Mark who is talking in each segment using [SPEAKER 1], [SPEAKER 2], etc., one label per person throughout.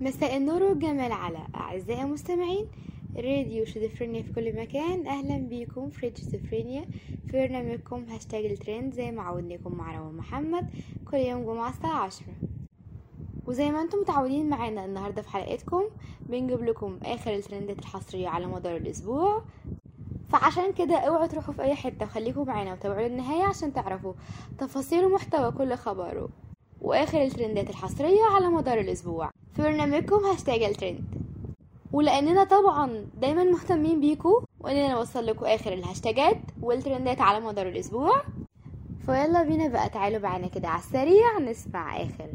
[SPEAKER 1] مساء النور والجمال على أعزائي المستمعين. راديو شيزوفرينيا في كل مكان. أهلا بيكم في راديو شيزوفرينيا. في برنامجكم هاشتاج الترند زي ما عودناكم مع روان محمد. كل يوم جمعة الساعة عشرة. وزي ما أنتم متعودين معانا النهاردة في حلقتكم بنجيب لكم آخر الترندات الحصرية على مدار الأسبوع. فعشان كده اوعوا تروحوا في أي حتة وخليكم معانا وتابعوا للنهاية عشان تعرفوا تفاصيل ومحتوى كل خبر وآخر الترندات الحصرية على مدار الأسبوع. في برنامجكم هاشتاج الترند. ولأننا طبعا دايما مهتمين بيكم وإننا نوصل لكم آخر الهاشتاجات والترندات على مدار الأسبوع. فيلا بينا بقى تعالوا معانا كده على السريع نسمع آخر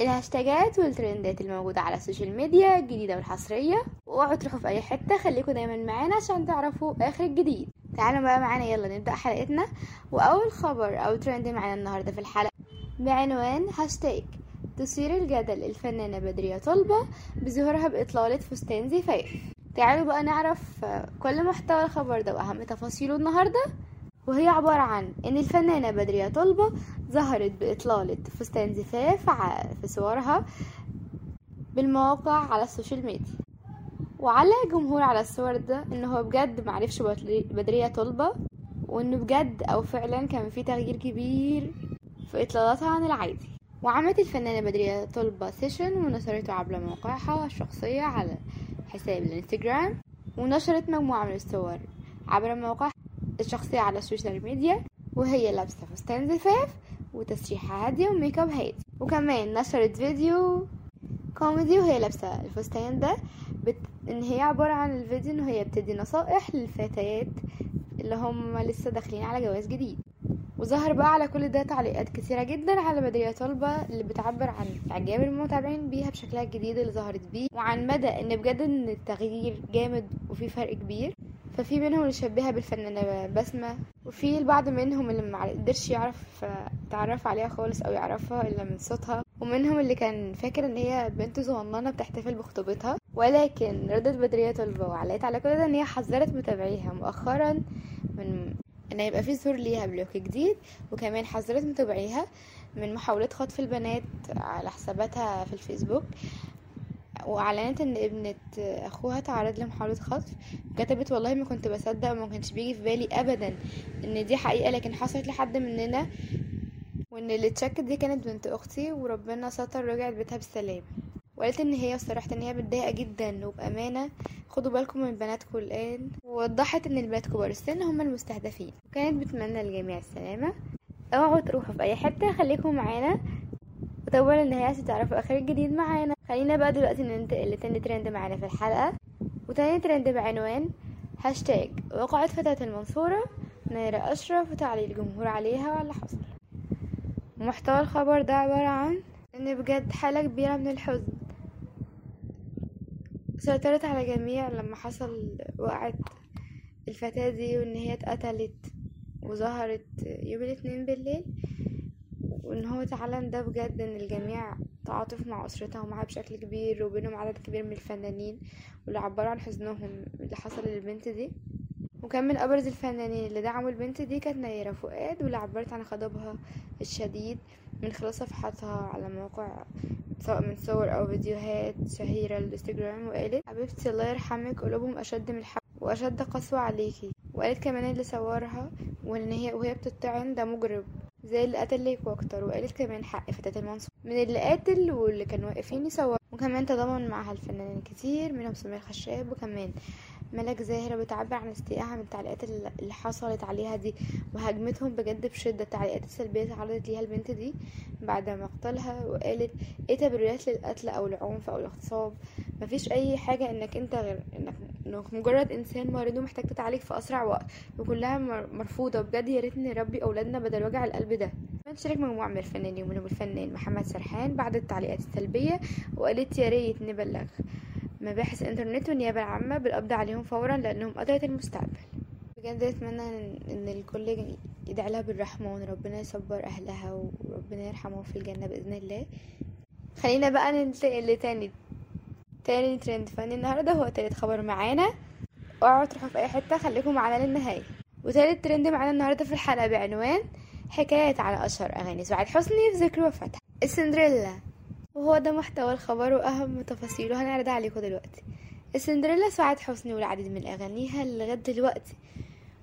[SPEAKER 1] الهاشتاجات والترندات الموجودة على ال social media الجديدة والحصرية. واوعوا تروحوا في أي حتة خليكم دايما معانا عشان تعرفوا آخر الجديد. تعالوا بقى معانا يلا نبدأ حلقتنا. وأول خبر أو ترند معانا النهاردة في الحلقة بعنوان هاشتاج. تثير الجدل الفنانة بدرية طلبة بظهورها بإطلالة فستان زفاف تعالوا بقى نعرف كل محتوى الخبر ده وأهم تفاصيله النهاردة. وهي عبارة عن إن الفنانة بدرية طلبة ظهرت بإطلالة فستان زفاف في صورها بالمواقع على ال social media. وعلق الجمهور على الصور ده إن هو بجد معرفش بدرية طلبة وإنه بجد أو فعلا كان في تغيير كبير في إطلالاتها عن العادي. وعملت الفنانة بدرية طلبة session ونشرته عبر موقعها الشخصية على حساب الانستجرام ونشرت مجموعة من الصور عبر موقعها الشخصية على ال social media وهي لابسة فستان زفاف وتسريحة هادية وميك أب هادي. وكمان نشرت فيديو كوميدي وهي لابسة الفستان ده. بت... إن هي عبارة عن الفيديو إن هي بتدي نصائح للفتيات اللي هم لسه داخلين على جواز جديد. وظهر بقى على كل ده تعليقات كثيرة جدا على بدرية طلبة اللي بتعبر عن إعجاب المتابعين بيها بشكلها الجديد اللي ظهرت بيه وعن مدى إن بجد إن التغيير جامد وفي فرق كبير. ففي منهم اللي شبهها بالفنانة بسمة وفي البعض منهم اللي ما قدرش يعرف تعرف عليها خالص أو يعرفها إلا من صوتها. ومنهم اللي كان فاكر إن هي بنت صغننة بتحتفل بخطوبتها. ولكن ردت بدرية طلبة وعلقت على كل ده إن هي حذرت متابعيها مؤخرا من ان يبقى في ظهور ليها ب look جديد وكمان حذرت متابعيها من محاولة خطف البنات على حساباتها في الفيسبوك. وأعلنت إن ابنة أخوها تعرض لمحاولة خطف. كتبت والله ما كنت بصدق وما كانش بيجي في بالي ابدا إن دي حقيقة لكن حصلت لحد مننا وإن اللي اتشكت دي كانت بنت أختي وربنا ستر رجعت بيتها بالسلام وقالت إن هي صرحت إن هي متضايقه جدا وبأمانة خدوا بالكم من بناتكم الآن. ووضحت إن البنات كبار السن هم المستهدفين. وكانت بتمنى للجميع السلامة. اوعوا تروحوا في أي حتة خليكم معانا. وتابعوا للنهايه عشان تعرفوا آخر الجديد معانا. خلينا بقى دلوقتي ننتقل لتاني ترند معانا في الحلقة. وتاني ترند بعنوان هاشتاج واقعة فتاة المنصورة نيرة أشرف وتعليق الجمهور عليها واللي حصل. محتوى الخبر ده عبارة عن إن بجد حالة كبيرة من الحزن. سيطرت على جميع لما حصل وقعت الفتاة دي وإن هي اتقتلت وظهرت يوم الاثنين بالليل وإن هو تعلن ده بجد إن الجميع تعاطف مع أسرتها ومعاها بشكل كبير وبينهم عدد كبير من الفنانين واللي عبروا عن حزنهم اللي حصل للبنت دي. وكان من أبرز الفنانين اللي دعموا البنت دي كانت نيرة فؤاد واللي عبرت عن غضبها الشديد. من خلال صفحاتها على موقع سواء من صور أو فيديوهات شهيرة للإنستجرام. وقالت حبيبتي الله يرحمك. قلوبهم أشد من الحب وأشد قسوة عليكي. وقالت كمان اللي صورها وإن هي وهي بتطعن ده مجرم زي اللي قتل ليك وأكتر. وقالت كمان حق فتاة المنصور من اللي قاتل واللي كانوا واقفين يصور. وكمان تضامن معها الفنانين كتير منهم سمير خشاب. وكمان ملك زاهرة بتعبر عن استيائها من التعليقات اللي حصلت عليها دي وهاجمتهم بجد بشدة. التعليقات السلبية تعرضت ليها البنت دي بعد مقتلها وقالت إيه تبريرات للقتل أو العنف أو الاغتصاب؟ مفيش أي حاجة إنك أنت غير إنك إنك مجرد إنسان مريض ومحتاج تتعالج في أسرع وقت وكلها مرفوضة. بجد يا ريت نربي أولادنا بدل وجع القلب ده. شارك مجموعة من الفنانين ومنهم الفنان محمد سرحان بعد التعليقات السلبية وقالت يا ريت نبلغ مباحث الإنترنت والنيابة العامة بالقبض عليهم فورا لأنهم قضية المستقبل. بجد أتمنى إن الكل يدعي لها بالرحمة وإن ربنا يصبر أهلها وربنا يرحمهم في الجنة بإذن الله. خلينا بقى ننتقل لتاني تاني ترند فني النهاردة هو تالت خبر معانا. اوعوا تروحوا في أي حتة خليكم معانا للنهاية. وتالت ترند معانا النهاردة في الحلقة بعنوان حكايات على أشهر أغاني. سعاد حسني في ذكر وفاتها السندريلا وهو ده محتوى الخبر وأهم تفاصيله هنعرضها عليكم دلوقتي. السندريلا سعاد حسني والعديد من أغانيها لغاية دلوقتي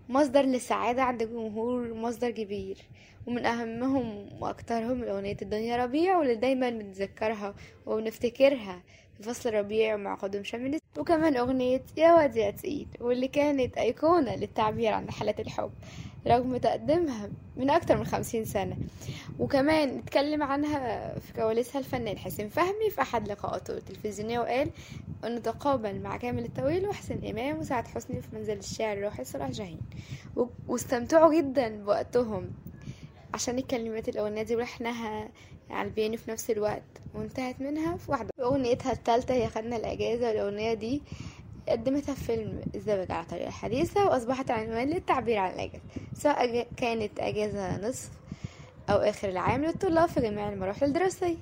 [SPEAKER 1] مصدر للسعادة عند الجمهور مصدر كبير. ومن أهمهم وأكترهم أغنية الدنيا ربيع واللي دايما بنتذكرها وبنفتكرها في فصل ربيع مع قدوم شمس وكمان أغنية يا واد يا تقيل واللي كانت أيقونة للتعبير عن حالة الحب رغم تقديمها من أكتر من خمسين سنة. وكمان اتكلم عنها في كواليسها الفنان حسين فهمي في أحد لقاءاته التلفزيونية وقال أنه تقابل مع كامل الطويل وحسين إمام وسعد حسني في منزل الشاعر الروحي صلاح جاهين. واستمتعوا جدا بوقتهم عشان الكلمات الأغنية دي ولحنها على البيانو في نفس الوقت وانتهت منها في واحدة. أغنيتها التالتة هي خدنا الأجازة والأغنية دي قدمتها في فيلم الزواج على طريقة الحديثة وأصبحت عنوان للتعبير عن الأجازة. سواء كانت أجازة نصف أو آخر العام للطلاب في جميع المراحل الدراسية.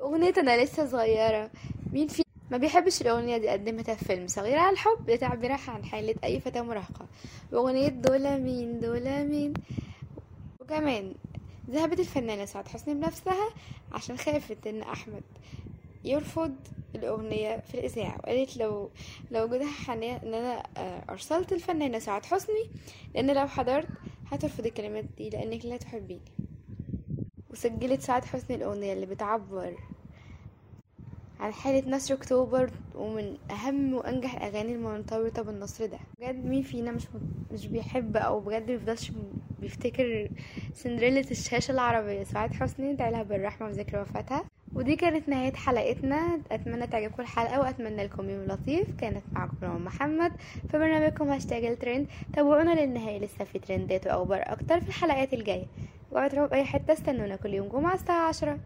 [SPEAKER 1] أغنية أنا لسه صغيرة. مين في ما بيحبش الأغنية دي قدمتها في فيلم صغيرة على الحب لتعبيرها عن حالة أي فتاة مراهقة. وأغنية دولا مين دولا مين؟ وكمان ذهبت الفنانة سعاد حسني بنفسها عشان خافت إن أحمد يرفض الأغنية في الإذاعة. وقالت لو لو وجودها حنان إن أنا آه، أرسلت الفنانة سعاد حسني لأن لو حضرت هترفض الكلمات دي لأنك لا تحبيني. وسجلت سعاد حسني الأغنية اللي بتعبر عن حالة نصر أكتوبر ومن أهم وأنجح الأغاني المرتبطة بالنصر ده. بجد مين فينا مش مش بيحب أو بجد بيفضلش بيفتكر سندريلا الشاشة العربية؟ سعاد حسني ندعي لها بالرحمة في ذكر وفاتها. ودي كانت نهاية حلقتنا. أتمنى تعجبكم الحلقة وأتمنى لكم يوم لطيف. كانت معكم روان محمد. في برنامجكم هاشتاج الترند تابعونا للنهاية لسه في ترندات وأخبار أكتر في الحلقات الجاية. وأتركوا بأي حتة استنونا كل يوم جمعة الساعة عشرة.